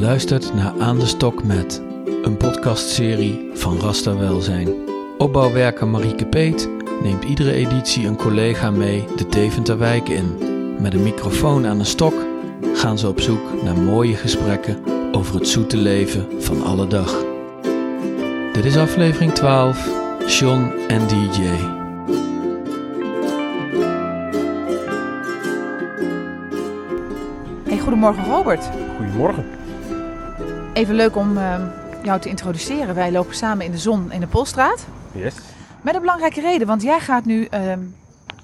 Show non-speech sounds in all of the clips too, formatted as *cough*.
luistert naar Aan de Stok met, een podcastserie van Rasta Welzijn. Opbouwwerker Marieke Peet neemt iedere editie een collega mee de Deventer in. Met een microfoon aan een stok gaan ze op zoek naar mooie gesprekken over het zoete leven van alle dag. Dit is aflevering 12, John en DJ. Hey, goedemorgen Robert. Goedemorgen. Even leuk om uh, jou te introduceren. Wij lopen samen in de zon in de Polstraat. Yes. Met een belangrijke reden, want jij gaat nu uh,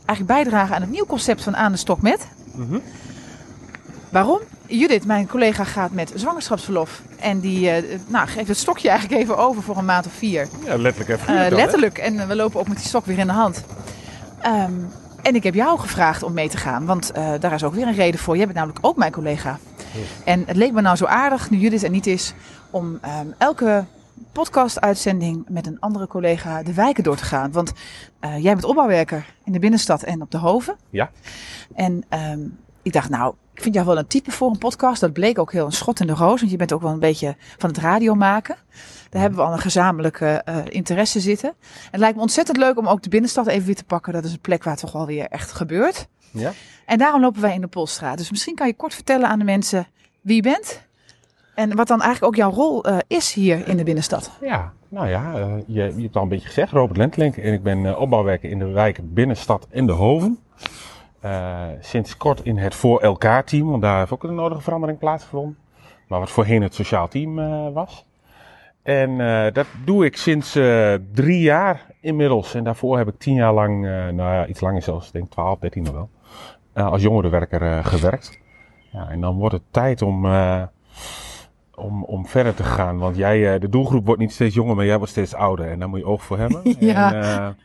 eigenlijk bijdragen aan het nieuw concept van Aan de Stok met. Mhm. Waarom? Judith, mijn collega, gaat met zwangerschapsverlof. En die uh, nou, geeft het stokje eigenlijk even over voor een maand of vier. Ja, letterlijk even. Uh, letterlijk. En we lopen ook met die stok weer in de hand. Um, en ik heb jou gevraagd om mee te gaan, want daar is ook weer een reden voor. Jij bent namelijk ook mijn collega. En het leek me nou zo aardig, nu Judith er niet is, om um, elke podcast-uitzending met een andere collega de wijken door te gaan. Want uh, jij bent opbouwwerker in de binnenstad en op de Hoven. Ja. En um, ik dacht, nou, ik vind jou wel een type voor een podcast. Dat bleek ook heel een schot in de roos, want je bent ook wel een beetje van het radio maken. Daar hebben we al een gezamenlijke uh, interesse zitten. En het lijkt me ontzettend leuk om ook de binnenstad even weer te pakken. Dat is een plek waar het toch wel weer echt gebeurt. Ja. En daarom lopen wij in de Polstraat. Dus misschien kan je kort vertellen aan de mensen wie je bent. En wat dan eigenlijk ook jouw rol uh, is hier in de binnenstad. Ja, nou ja, uh, je, je hebt het al een beetje gezegd. Robert Lentlink en ik ben uh, opbouwwerker in de wijken Binnenstad en de Hoven. Sinds kort in het Voor Elkaar team, want daar heeft ook een nodige verandering plaatsgevonden. Maar wat voorheen het sociaal team was. En dat doe ik sinds drie jaar inmiddels. En daarvoor heb ik tien jaar lang, nou ja, iets langer zelfs, denk 12, 13 nog wel, als jongerenwerker gewerkt. Ja, en dan wordt het tijd om, om, om verder te gaan. Want jij, de doelgroep wordt niet steeds jonger, maar jij wordt steeds ouder. En daar moet je oog voor hebben. *laughs* Ja. En,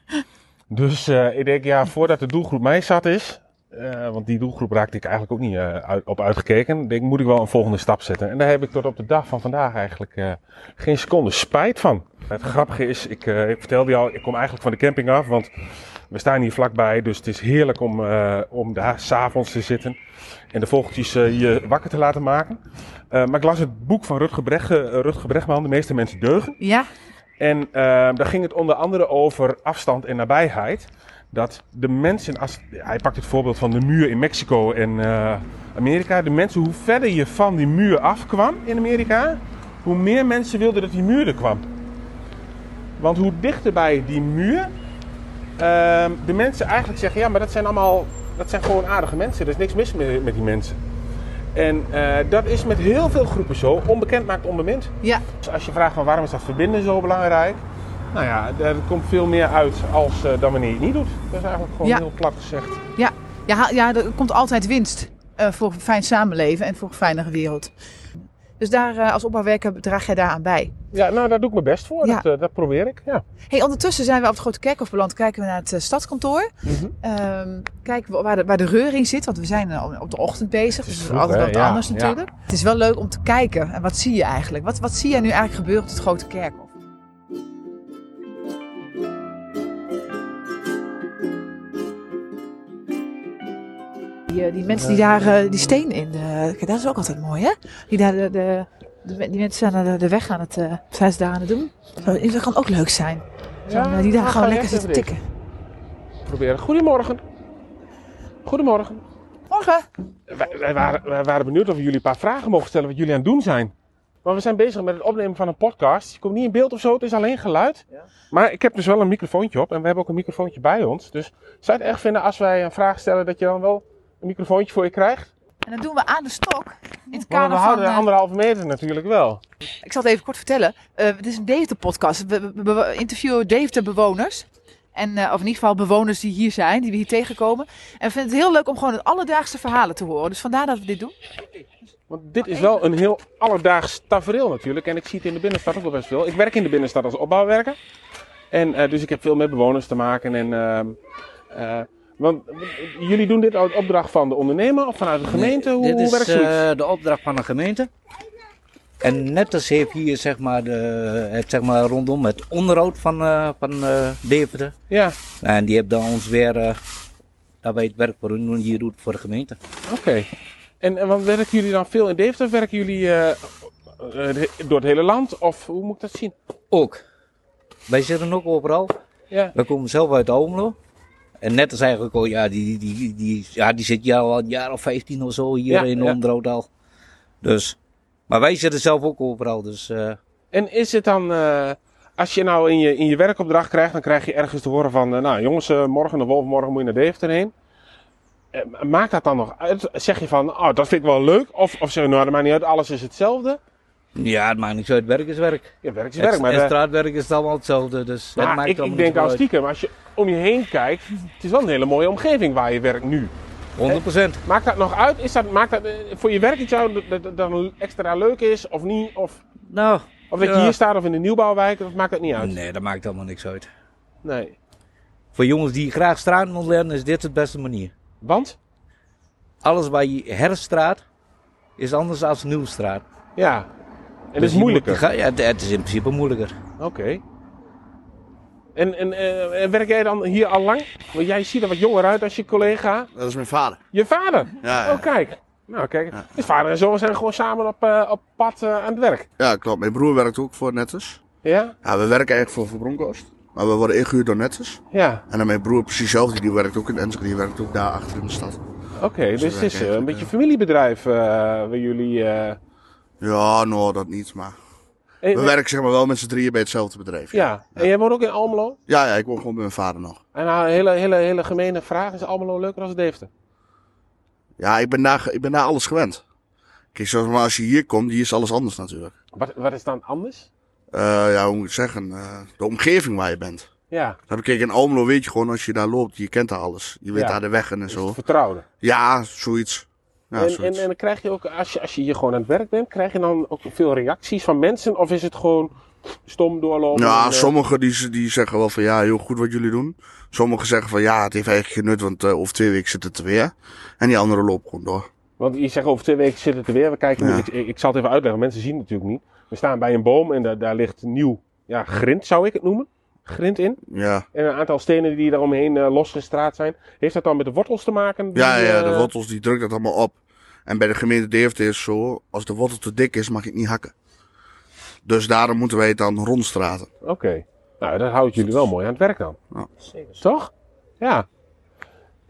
dus ik denk, ja, voordat de doelgroep mij zat is, uh, want die doelgroep raakte ik eigenlijk ook niet uh, uit, op uitgekeken. Denk, moet ik wel een volgende stap zetten. En daar heb ik tot op de dag van vandaag eigenlijk uh, geen seconde spijt van. Het grappige is, ik, ik vertelde je al, ik kom eigenlijk van de camping af. Want we staan hier vlakbij, dus het is heerlijk om, om daar s'avonds te zitten. En de vogeltjes je wakker te laten maken. maar ik las het boek van Rutger, Brecht, Rutger Brechtman, De meeste mensen deugen. Ja. En daar ging het onder andere over afstand en nabijheid dat de mensen, als, hij pakt het voorbeeld van de muur in Mexico en uh, Amerika. De mensen, hoe verder je van die muur afkwam in Amerika, hoe meer mensen wilden dat die muur er kwam. Want hoe dichter bij die muur, uh, de mensen eigenlijk zeggen, ja, maar dat zijn allemaal, dat zijn gewoon aardige mensen. Er is niks mis met, met die mensen. En uh, dat is met heel veel groepen zo. Onbekend maakt onbemind. Ja. Dus als je vraagt van waarom is dat verbinden zo belangrijk, nou ja, er komt veel meer uit als uh, dan wanneer je het niet doet. Dat is eigenlijk gewoon ja. heel plat gezegd. Ja, ja, ja er komt altijd winst uh, voor een fijn samenleven en voor een fijnere wereld. Dus daar uh, als opbouwwerker draag jij daaraan bij? Ja, nou daar doe ik mijn best voor. Ja. Dat, dat, probeer ik. Ja. Hey, ondertussen zijn we op het Grote Kerkhof beland. Kijken we naar het stadskantoor. Mm -hmm. um, kijken we waar de, waar de reuring zit. Want we zijn op de ochtend bezig. Dus dat is vroeg, altijd wat ja, anders natuurlijk. Ja. Het is wel leuk om te kijken. En wat zie je eigenlijk? Wat, wat zie je nu eigenlijk gebeuren op het Grote Kerkhof? Die, die, mensen die daar uh, die steen in. De, kijk, dat is ook altijd mooi, hè? Die daar de, die mensen aan de, de weg aan het, uh, zijn ze daar aan het doen. Zo, dat kan ook leuk zijn. Zo, ja, die daar gewoon lekker zitten tikken. Proberen. Goedemorgen. Goedemorgen. Morgen. Wij, wij, waren, wij waren benieuwd of we jullie een paar vragen mogen stellen wat jullie aan het doen zijn. Maar we zijn bezig met het opnemen van een podcast. Je komt niet in beeld of zo, het is alleen geluid. Ja. Maar ik heb dus wel een microfoontje op en we hebben ook een microfoontje bij ons. Dus zou je het echt vinden als wij een vraag stellen dat je dan wel een microfoontje voor je krijgt? En dat doen we aan de stok. In het Maar kader we houden van, de anderhalve meter natuurlijk wel. Ik zal het even kort vertellen. Uh, het is een Deventer-podcast. We, we, we, interviewen Deventer-bewoners. En, uh, of in ieder geval bewoners die hier zijn, die we hier tegenkomen. En we vinden het heel leuk om gewoon het alledaagse verhalen te horen. Dus vandaar dat we dit doen. Want dit is wel een heel alledaags tafereel natuurlijk. En ik zie het in de binnenstad ook wel best veel. Ik werk in de binnenstad als opbouwwerker. En uh, dus ik heb veel met bewoners te maken. En, uh, want jullie doen dit uit opdracht van de ondernemer of vanuit de gemeente? Nee, hoe, dit hoe is werkt zoiets? uh, de opdracht van de gemeente. En net als heeft hier zeg maar, de, het zeg maar rondom het onderhoud van, uh, van uh, Deventer. Ja, En die hebben dan ons weer, uh, dat wij het werk voor hun doen, hier doet voor de gemeente. oké. En, en want werken jullie dan veel in Deventer werken jullie eh, eh, door het hele land? Of hoe moet ik dat zien? Ook. Wij zitten ook overal. Ja. We komen zelf uit Almelo. En net is eigenlijk al, ja, die, die, die, die, ja, die zit al een jaar of 15 of zo hier Ja, in ja. onderhoud al. Dus. Maar wij zitten zelf ook overal. Dus eh, En is het dan, eh, als je nou in je, in je werkopdracht krijgt, dan krijg je ergens te horen van, eh, nou jongens, morgen of overmorgen moet je naar Deventer heen. Maakt dat dan nog uit? Zeg je van, oh, dat vind ik wel leuk? Of, of zeg je, nou, dat maakt niet uit, alles is hetzelfde? Ja, het maakt niet zo uit. Werk is werk. Ja, werk is Het, werk, maar, en straatwerk is allemaal hetzelfde. Dus het maakt ik, ik denk al stiekem, als je om je heen kijkt, het is wel een hele mooie omgeving waar je werkt nu. 100%. Maakt dat nog uit? Is dat, maakt dat eh, voor je werk iets jou dat- dat extra leuk is of niet? Of, Nou, of dat je hier staat of in de nieuwbouwwijk, dat maakt dat niet uit? nee, dat maakt allemaal niks uit. Nee. Voor jongens die graag straat willen leren, is dit de beste manier. Want? Alles waar je herstraat, is anders dan nieuwstraat. Ja. En Dus is moet- moeilijker. ja, het, het is in principe moeilijker. Oké. En, en eh, werk jij dan hier al lang? Want jij ziet er wat jonger uit als je collega. Dat is mijn vader. Je vader? Ja, ja. Oh, kijk. Nou, kijk. Ja. Je vader en zoon zijn gewoon samen op, eh, op pad eh, aan het werk. Ja, klopt. Mijn broer werkt ook voor Netters. Ja? Ja, we werken eigenlijk voor Verbronkhorst. Maar we worden ingehuurd door Netters. Ja. En dan mijn broer precies hetzelfde. Die werkt ook in Enschede. Die werkt ook daar achter in de stad. Oké, dus we het is een beetje familiebedrijf eh, waar jullie... Ja, nou, dat niet. Maar en- we werken zeg maar wel met z'n drieën bij hetzelfde bedrijf. Ja. En jij woont ook in Almelo? Ja, ja, ik woon gewoon bij mijn vader nog. En nou, een hele, hele, hele gemene vraag. Is Almelo leuker dan Deventer? Ja, ik ben daar, ik ben daar alles gewend. Kijk, zoals maar als je hier komt, hier is alles anders natuurlijk. Wat, wat is dan anders? Eh, ja, hoe moet ik zeggen? Eh, de omgeving waar je bent. Ja, Dat kijk, in Almelo weet je gewoon als je daar loopt, je kent daar alles. Je weet Ja. daar de weg en zo. vertrouwde. Ja, zoiets. Ja, en, en, en dan krijg je ook, als je, als je hier gewoon aan het werk bent, krijg je dan ook veel reacties van mensen? Of is het gewoon stom doorlopen? Ja, en, eh, sommigen die, die zeggen wel van ja, heel goed wat jullie doen. Sommigen zeggen van ja, het heeft eigenlijk geen nut, want eh, over twee weken zit het er weer. En die anderen lopen gewoon door. Want je zegt over twee weken zit het er weer. We kijken Ja. ik, ik zal het even uitleggen, mensen zien het natuurlijk niet. We staan bij een boom en daar, daar ligt nieuw ja, grind, zou ik het noemen. Grind in. Ja, En een aantal stenen die daaromheen eh losgestraat zijn. Heeft dat dan met de wortels te maken? die, ja, ja, de eh, wortels die drukt dat allemaal op. En bij de gemeente Deventer is het zo, als de wortel te dik is, mag je het niet hakken. Dus daarom moeten wij het dan rondstraten. Oké. Nou, dat houdt jullie wel mooi aan het werk dan. Ja. Toch? Ja.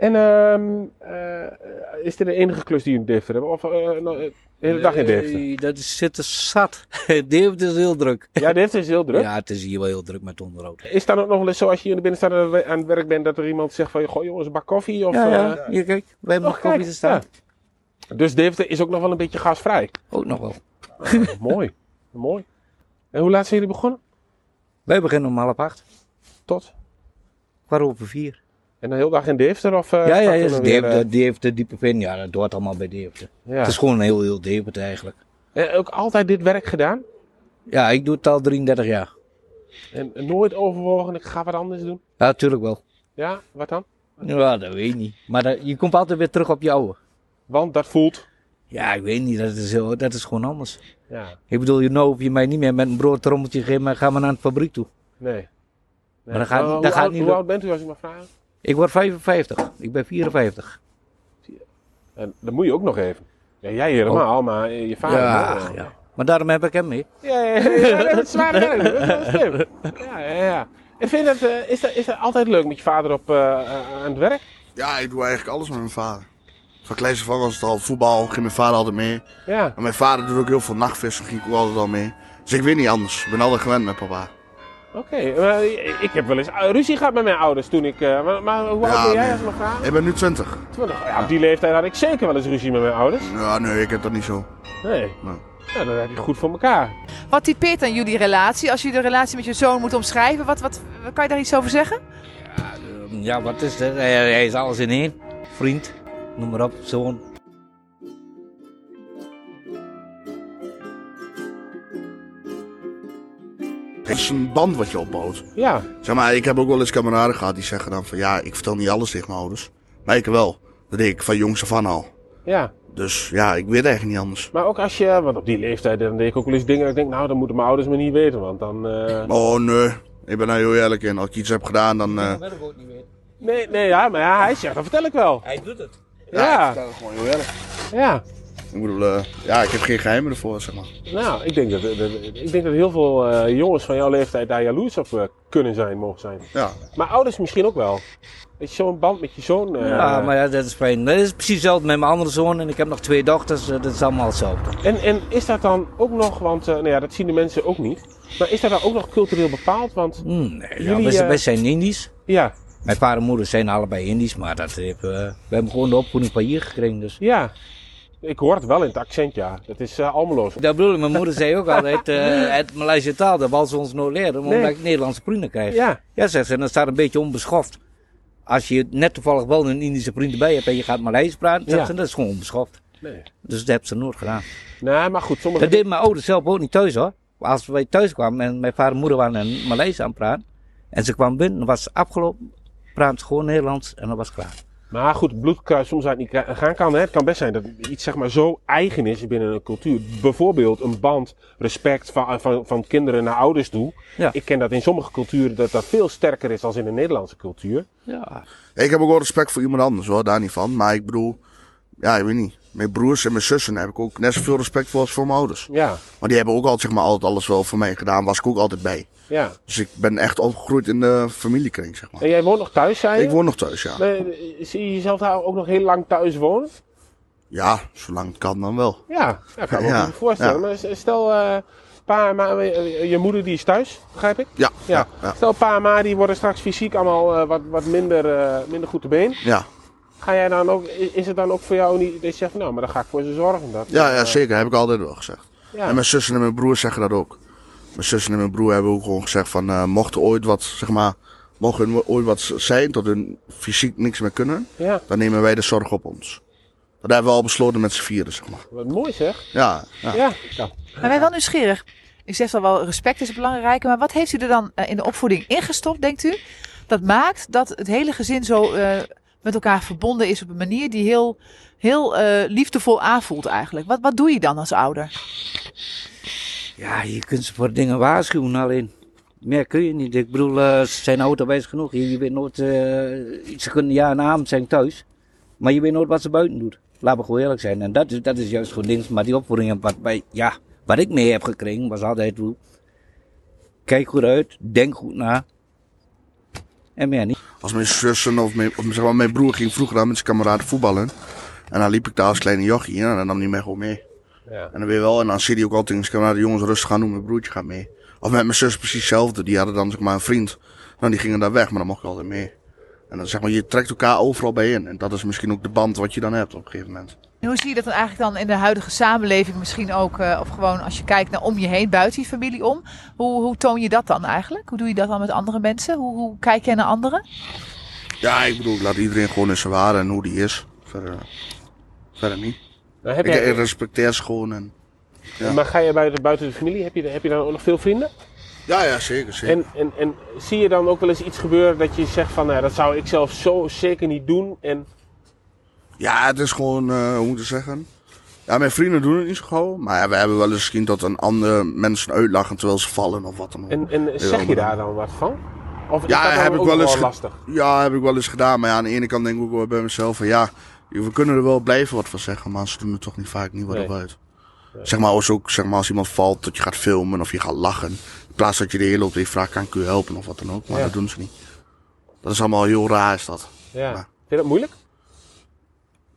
En ehm eh, is dit de enige klus die jullie in Deventer hebben? Of eh, nou, eh, de hele dag in Deventer? Nee, dat is zitten zat. *laughs* Deventer is heel druk. Ja, Deventer is heel druk. Ja, het is hier wel heel druk met onderhoud. Is dan ook nog wel eens zo als je hier in de binnenstad aan het- werk bent dat er iemand zegt van, goh jongens, een bak koffie? Of, Ja, ja. Hier, kijk. Wij hebben oh, nog koffie te staan. ja. Dus Deventer is ook nog wel een beetje gasvrij. Ook nog wel. *laughs* mooi. Mooi. En hoe laat zijn jullie begonnen? Wij beginnen om half acht. Tot? Kwart over vier. En de hele dag in Deventer? Of, eh, ja, ja, je ja. dan Deventer, eh, Deventer, diepe vin. Ja, dat hoort allemaal bij Deventer. ja. Het is gewoon heel, heel Deventer eigenlijk. En ook altijd dit werk gedaan? Ja, ik doe het al 33 jaar. En nooit overwogen, ik ga wat anders doen? Ja, natuurlijk wel. Ja, wat dan? Ja, dat weet ik niet. Maar dat- je komt altijd weer terug op je oude. Want dat voelt. Ja, ik weet niet. Dat is, heel, dat is gewoon anders. Ja, Ik bedoel, je nou hoef je mij niet meer met een broodtrommeltje geven, maar ga maar naar de fabriek toe. nee. nee. Maar dat gaat- hoe, dat gaat oud, niet hoe oud bent u als ik mag vragen? Ik word 55. Ik ben 54. En dat moet je ook nog even. Ja, jij helemaal, maar je vader. Oh. ja, wel. ja. Maar daarom heb ik hem mee. Ja, ja, ja, ja, dat is zwaar werk. Dat is slim. Ja, ja, ja. En vind je dat, eh, is, dat, is dat altijd leuk met je vader op, eh, eh, aan het werk? Ja, ik doe eigenlijk alles met mijn vader. Van kleins af was het al voetbal, ging mijn vader altijd mee. Ja. En mijn vader doet ook heel veel nachtvissen, ging ik ook altijd al mee. Dus ik weet niet anders. Ik ben altijd gewend met papa. Oké, maar ik heb wel eens eh, ruzie gehad met mijn ouders toen ik... eh, maar, maar hoe oud Ja, ben jij nee. als vragen? Ik ben nu 20. 20. Ja, op die leeftijd had ik zeker wel eens ruzie met mijn ouders. Ja, nee, ik heb dat niet zo. Nee. Nee. Ja, dan heb je goed voor elkaar. Wat typeert dan jullie relatie? Als je de relatie met je zoon moet omschrijven, wat, wat, kan je daar iets over zeggen? Ja, wat is? Hij, hij is alles in één. Vriend, noem maar op, zoon. Het is een band wat je opbouwt. Ja, Zeg maar, ik heb ook wel eens kameraden gehad die zeggen dan van ja, ik vertel niet alles tegen mijn ouders. Maar ik wel. Dat deed ik van jongs af aan al. ja. Dus ja, ik weet eigenlijk niet anders. Maar ook als je, want op die leeftijd dan deed ik ook wel eens dingen dat ik denk, nou, dan moeten mijn ouders me niet weten, want dan... eh, Oh nee, ik ben daar heel eerlijk in. Als ik iets heb gedaan, dan... eh, wil ik ook niet weten. Nee, nee, ja, maar ja, hij zegt, dat vertel ik wel. Hij doet het. Ja, ik vertel het gewoon heel eerlijk. ja. Ik bedoel, eh, ja, ik heb geen geheimen ervoor, zeg maar. Nou, ik denk dat, dat- ik denk dat heel veel eh, jongens van jouw leeftijd daar jaloers op eh, kunnen zijn, mogen zijn. Ja, Maar ouders misschien ook wel. Dat je zo'n band met je zoon. eh, Ja, maar ja, dat is fijn. Dat is precies hetzelfde met mijn andere zoon en ik heb nog twee dochters. Dat is allemaal hetzelfde. en, en is dat dan ook nog, want eh, nou ja, dat zien de mensen ook niet. Maar is dat dan ook nog cultureel bepaald? Want Hmm, nee, ja, Jullie, wij, wij zijn Indisch. ja, Mijn vader en moeder zijn allebei Indisch, maar dat heeft, we hebben gewoon de opvoeding van hier gekregen. Dus. ja. Ik hoor het wel in het accent, ja. Dat is eh almeloos. Dat bedoel ik, mijn moeder zei ook altijd, eh *laughs* het Maleische taal, dat wil ze ons nooit leren, omdat Nee. ik Nederlandse vrienden krijg. Ja, Ja, zegt ze, en dat staat een beetje onbeschoft. Als je net toevallig wel een Indische vriend erbij hebt en je gaat Maleis praten, zegt Ja. ze, dat is gewoon onbeschoft. nee. Dus dat hebben ze nooit gedaan. Nee, maar goed, sommige... Dat deed mijn ouders zelf ook niet thuis hoor. Als wij thuis kwamen en mijn vader en moeder waren een Maleis aan het praten, en ze kwam binnen, dan was het afgelopen, ze gewoon Nederlands en dan was klaar. Maar goed, bloedkruis soms uit niet gaan kan. Hè. Het kan best zijn dat iets zeg maar, zo eigen is binnen een cultuur. Bijvoorbeeld een band, respect van, van, van kinderen naar ouders toe. Ja. Ik ken dat in sommige culturen dat dat veel sterker is dan in de Nederlandse cultuur. Ja, ik heb ook wel respect voor iemand anders hoor, daar niet van. Maar ik bedoel, ja, ik weet niet. Mijn broers en mijn zussen heb ik ook net zoveel respect voor als voor mijn ouders. Ja, Maar die hebben ook altijd, zeg maar, altijd alles wel voor mij gedaan. Was ik ook altijd bij. ja. Dus ik ben echt opgegroeid in de familiekring, zeg maar. En jij woont nog thuis, zei je? Ik woon nog thuis, ja. Zie je jezelf daar ook nog heel lang thuis wonen? Ja, zolang het kan dan wel. Ja, dat kan ik me Ja, goed voorstellen. ja. Maar s- stel, eh pa, ma, eh, je moeder die is thuis, begrijp ik? Ja, Ja. ja, ja. Stel, pa en ma die worden straks fysiek allemaal eh, wat, wat minder, eh, minder goed te been. Ja, Ga jij dan ook, is het dan ook voor jou niet, dat je zegt, nou, maar dan ga ik voor ze zorgen? Dat, ja, ja zeker. Heb ik altijd wel gezegd. ja. En mijn zussen en mijn broer zeggen dat ook. Mijn zussen en mijn broer hebben ook gewoon gezegd van... eh, mocht er ooit wat, zeg maar... Mocht er ooit wat zijn, tot hun fysiek niks meer kunnen... ja, dan nemen wij de zorg op ons. Dat hebben we al besloten met z'n vieren, zeg maar. wat mooi zeg. Ja, ja. Ja, ja. Maar wij wel nieuwsgierig. U zegt al wel, respect is het belangrijke. Maar wat heeft u er dan eh, in de opvoeding ingestopt, denkt u? Dat maakt dat het hele gezin zo eh, met elkaar verbonden is op een manier die heel, heel eh, liefdevol aanvoelt eigenlijk. Wat, wat doe je dan als ouder? Ja, je kunt ze voor dingen waarschuwen alleen. Meer kun je niet. Ik bedoel, eh, ze zijn autowijs genoeg. Je, weet nooit, eh, ze kunnen ja en avond zijn thuis. Maar je weet nooit wat ze buiten doet. Laten we gewoon eerlijk zijn. En dat is, dat is juist gewoon ding. Maar die opvoeding, wat, wij, ja, wat ik mee heb gekregen, was altijd, kijk goed uit, denk goed na. En meer niet. Als mijn zussen of mijn, of zeg maar, mijn broer ging vroeger dan met zijn kameraden voetballen. En dan liep ik daar als kleine jochie. En dan nam hij mij gewoon mee. ja. En dan weer wel. En dan zie je ook altijd tegen zijn kameraden, jongens rustig gaan doen, mijn broertje gaat mee. Of met mijn zus precies hetzelfde. Die hadden dan zeg maar een vriend. Nou, die gingen daar weg, maar dan mocht ik altijd mee. En dan zeg maar, je trekt elkaar overal bij in. En dat is misschien ook de band wat je dan hebt op een gegeven moment. En hoe zie je dat dan eigenlijk dan in de huidige samenleving misschien ook? eh, of gewoon als je kijkt naar om je heen, buiten je familie om. Hoe, hoe toon je dat dan eigenlijk? Hoe doe je dat dan met andere mensen? Hoe, hoe kijk jij naar anderen? Ja, ik bedoel, ik laat iedereen gewoon in zijn waarde en hoe die is. Verder, verder niet. Nou, heb Ik, jij, ik respecteer ze gewoon. En... ja. Maar ga je buiten, buiten de familie, heb je, heb je dan ook nog veel vrienden? Ja, ja, zeker, zeker. En, en, en zie je dan ook wel eens iets gebeuren dat je zegt van, nou, dat zou ik zelf zo zeker niet doen. En Ja, het is gewoon, eh, hoe moet ik zeggen? Ja, mijn vrienden doen het niet zo gauw. Maar ja, we hebben wel eens misschien dat een andere mensen uitlachen terwijl ze vallen of wat dan ook. En, en zeg je daar dan wat van? Of is Ja, dat dan heb ik wel eens lastig? Ja, heb ik wel eens gedaan. Maar ja, aan de ene kant denk ik ook wel bij mezelf van ja, we kunnen er wel blijven wat van zeggen, maar ze doen er toch niet vaak niet wat Nee. op uit. Zeg maar als ook, zeg maar als iemand valt, dat je gaat filmen of je gaat lachen. In plaats dat je de hele tijd vraagt, kan ik u helpen of wat dan ook. Maar Ja. dat doen ze niet. Dat is allemaal heel raar is dat. Ja. Ja. Vind je dat moeilijk?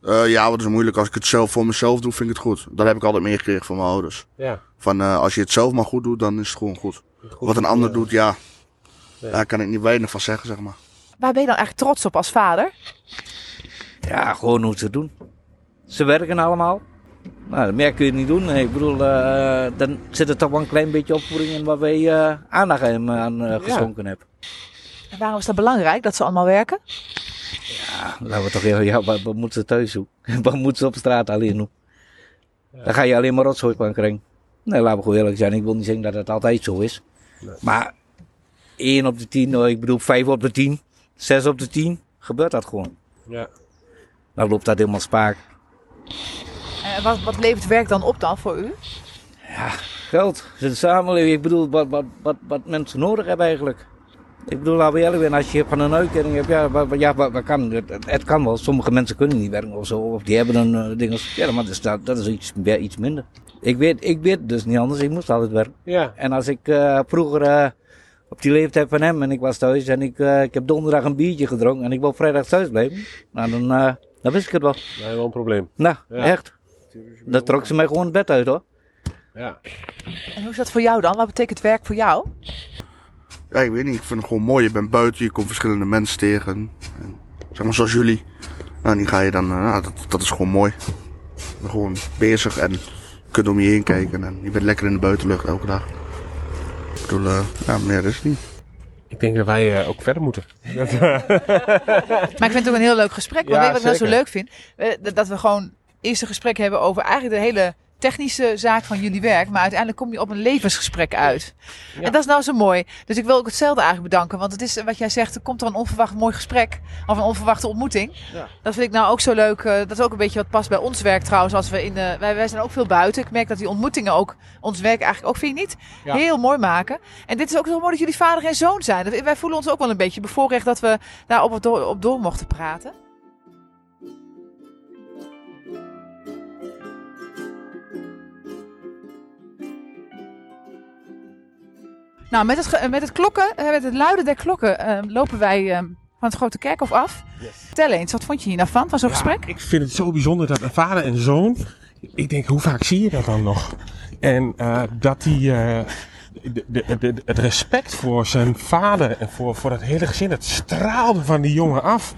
Eh, ja, wat is moeilijk. Als ik het zelf voor mezelf doe, vind ik het goed. Dat heb ik altijd meegekregen van mijn ouders. Ja. Van eh, als je het zelf maar goed doet, dan is het gewoon goed. Goed, wat een ander ja. doet, ja. Ja. Daar kan ik niet weinig van zeggen, zeg maar. Waar ben je dan eigenlijk trots op als vader? Ja, gewoon hoe ze het doen. Ze werken allemaal. Nou, meer kun je niet doen. Ik bedoel, eh, dan zit er toch wel een klein beetje opvoeding in waar wij eh, aandacht aan, aan eh, geschonken hebben. En waarom is dat belangrijk dat ze allemaal werken? Ja, laten we toch heel, ja, wat, wat moeten ze thuis doen? *laughs* wat moeten ze op straat alleen doen? Dan ga je alleen maar rotzooi van krijgen. Nee, laten we gewoon eerlijk zijn. Ik wil niet zeggen dat het altijd zo is. Maar 1 op de 10, nou, ik bedoel 5 op de 10, 6 op de 10, gebeurt dat gewoon. Ja. Dan loopt dat helemaal spaak. En wat, wat levert werk dan op dan voor u? Geld, de samenleving. Ik bedoel, wat, wat, wat, wat mensen nodig hebben eigenlijk. Ik bedoel, laten we eerlijk zijn, als je van een uitkering hebt, ja, wat, ja, wat, wat kan, het, het kan wel. Sommige mensen kunnen niet werken of zo, of die hebben een uh, ding als, ja, maar dat is, dat, dat is iets, iets minder. Ik weet, ik weet dus niet anders, ik moest altijd werken. Ja. En als ik eh, vroeger eh, op die leeftijd van hem en ik was thuis en ik, ik heb donderdag een biertje gedronken en ik wil vrijdag thuis blijven, nou dan, eh, dan wist ik het wel. Nee, wel een probleem. Nou, Ja. echt. Dan trok ze mij gewoon het bed uit hoor. Ja. En hoe is dat voor jou dan? Wat betekent werk voor jou? Ja, ik weet niet. Ik vind het gewoon mooi. Je bent buiten, je komt verschillende mensen tegen. En, zeg maar zoals jullie. Nou, die ga je dan, eh, nou, dat, dat is gewoon mooi. Je bent gewoon bezig en je kunt om je heen kijken. En je bent lekker in de buitenlucht elke dag. Ik bedoel, eh, ja, meer is het niet. Ik denk dat wij eh, ook verder moeten. *laughs* Maar ik vind het ook een heel leuk gesprek. Want Ja, weet je wat ik nou zo leuk vind? Eh, dat- dat we gewoon eerst een gesprek hebben over eigenlijk de hele technische zaak van jullie werk. Maar uiteindelijk kom je op een levensgesprek uit. Ja. En dat is nou zo mooi. Dus ik wil ook hetzelfde eigenlijk bedanken. Want het is wat jij zegt, er komt er een onverwacht mooi gesprek. Of een onverwachte ontmoeting. Ja. Dat vind ik nou ook zo leuk. eh, dat is ook een beetje wat past bij ons werk trouwens. Als we in de, wij, wij zijn ook veel buiten. Ik merk dat die ontmoetingen ook ons werk eigenlijk ook, vind je niet? Ja. Heel mooi maken. En dit is ook zo mooi dat jullie vader en zoon zijn. Wij voelen ons ook wel een beetje bevoorrecht dat we daar op, door, op door mochten praten. Nou, met het, ge- met het klokken, eh, met het luiden der klokken, eh, lopen wij eh, van het Grote Kerkhof af. Tel eens, wat vond je hier nou van, van zo'n Ja, gesprek? Ik vind het zo bijzonder dat een vader en zoon. Ik denk, hoe vaak zie je dat dan nog? En eh, dat die. eh, de, de, de- het respect voor zijn vader en voor, voor dat hele gezin, het straalde van die jongen af.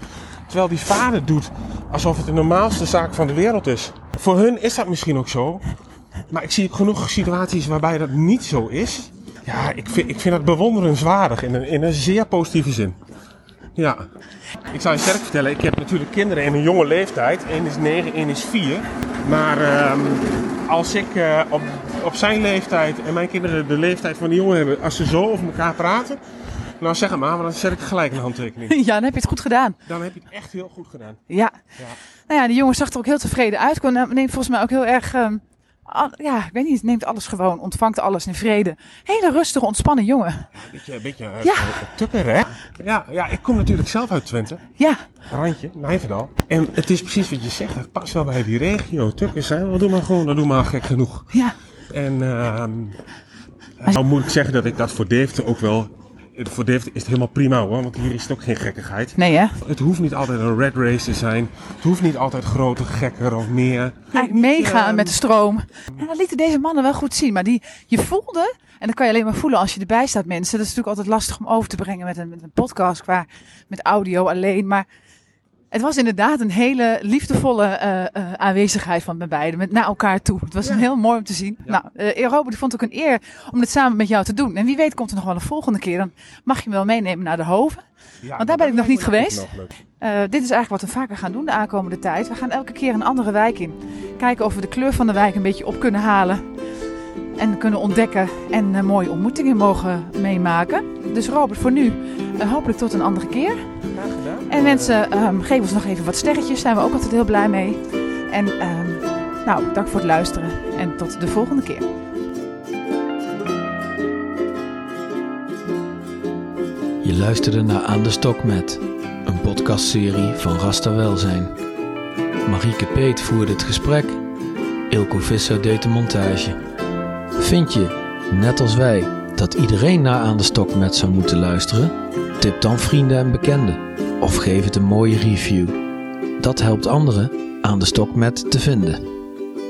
Terwijl die vader doet alsof het de normaalste zaak van de wereld is. Voor hun is dat misschien ook zo. Maar ik zie genoeg situaties waarbij dat niet zo is. Ja, ik vind, ik vind dat bewonderenswaardig in een, in een zeer positieve zin. Ja. Ik zal je sterk vertellen, ik heb natuurlijk kinderen in een jonge leeftijd. Eén is 9, één is 4. Maar ehm, als ik eh, op, op zijn leeftijd en mijn kinderen de leeftijd van die jongen hebben, als ze zo over elkaar praten, nou zeg het maar, maar dan zet ik gelijk een handtekening. *laughs* Ja, dan heb je het goed gedaan. Dan heb je het echt heel goed gedaan. Ja. Ja. Nou ja, die jongen zag er ook heel tevreden uit. Kon, neemt volgens mij ook heel erg, ehm, al- ja, ik weet niet, neemt alles gewoon, ontvangt alles in vrede. Hele rustige, ontspannen jongen. Een beetje, een beetje uh, Ja. tukker, hè? Ja, ja, ik kom natuurlijk zelf uit Twente. Ja, Randje, Nijverdal. En het is precies wat je zegt, het past wel bij die regio. Tukkers zijn, wel doe maar gewoon, dat doe maar gek genoeg. ja. En ehm nou moet ik zeggen dat ik dat voor Deventer ook wel... Voor Deventer is het helemaal prima hoor, want hier is het ook geen gekkigheid. Nee hè? Het hoeft niet altijd een red race te zijn. Het hoeft niet altijd groter, gekker of meer. Eigenlijk meegaan met de stroom. En dat lieten deze mannen wel goed zien. Maar die, je voelde, en dat kan je alleen maar voelen als je erbij staat mensen. Dat is natuurlijk altijd lastig om over te brengen met een, met een podcast qua met audio alleen. Maar het was inderdaad een hele liefdevolle eh, eh, aanwezigheid van bij beiden. Met naar elkaar toe. Het was een heel mooi om te zien. Nou, eh Robert, ik vond het ook een eer om dit samen met jou te doen. En wie weet komt er nog wel een volgende keer. Dan mag je me wel meenemen naar de Hoven. Ja, Want daar ben ik nog niet geweest. Eh, dit is eigenlijk wat we vaker gaan doen de aankomende tijd. We gaan elke keer een andere wijk in. Kijken of we de kleur van de wijk een beetje op kunnen halen. En kunnen ontdekken en mooie ontmoetingen mogen meemaken. Dus Robert, voor nu hopelijk tot een andere keer. En mensen, ehm, geef ons nog even wat sterretjes. Zijn we ook altijd heel blij mee. En ehm, nou, dank voor het luisteren. En tot de volgende keer. Je luisterde naar Aan de Stok met, een podcastserie van Rasta Welzijn. Marieke Peet voerde het gesprek, Ilko Visser deed de montage. Vind je, net als wij, dat iedereen naar Aan de Stok met zou moeten luisteren? Tip dan vrienden en bekenden of geef het een mooie review. Dat helpt anderen Aan de Stok met te vinden.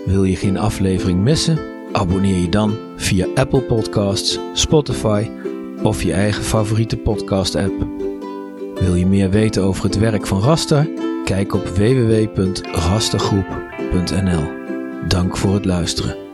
Wil je geen aflevering missen? Abonneer je dan via Apple Podcasts, Spotify of je eigen favoriete podcast-app. Wil je meer weten over het werk van Rasta? Kijk op www.rastagroep.nl. Dank voor het luisteren.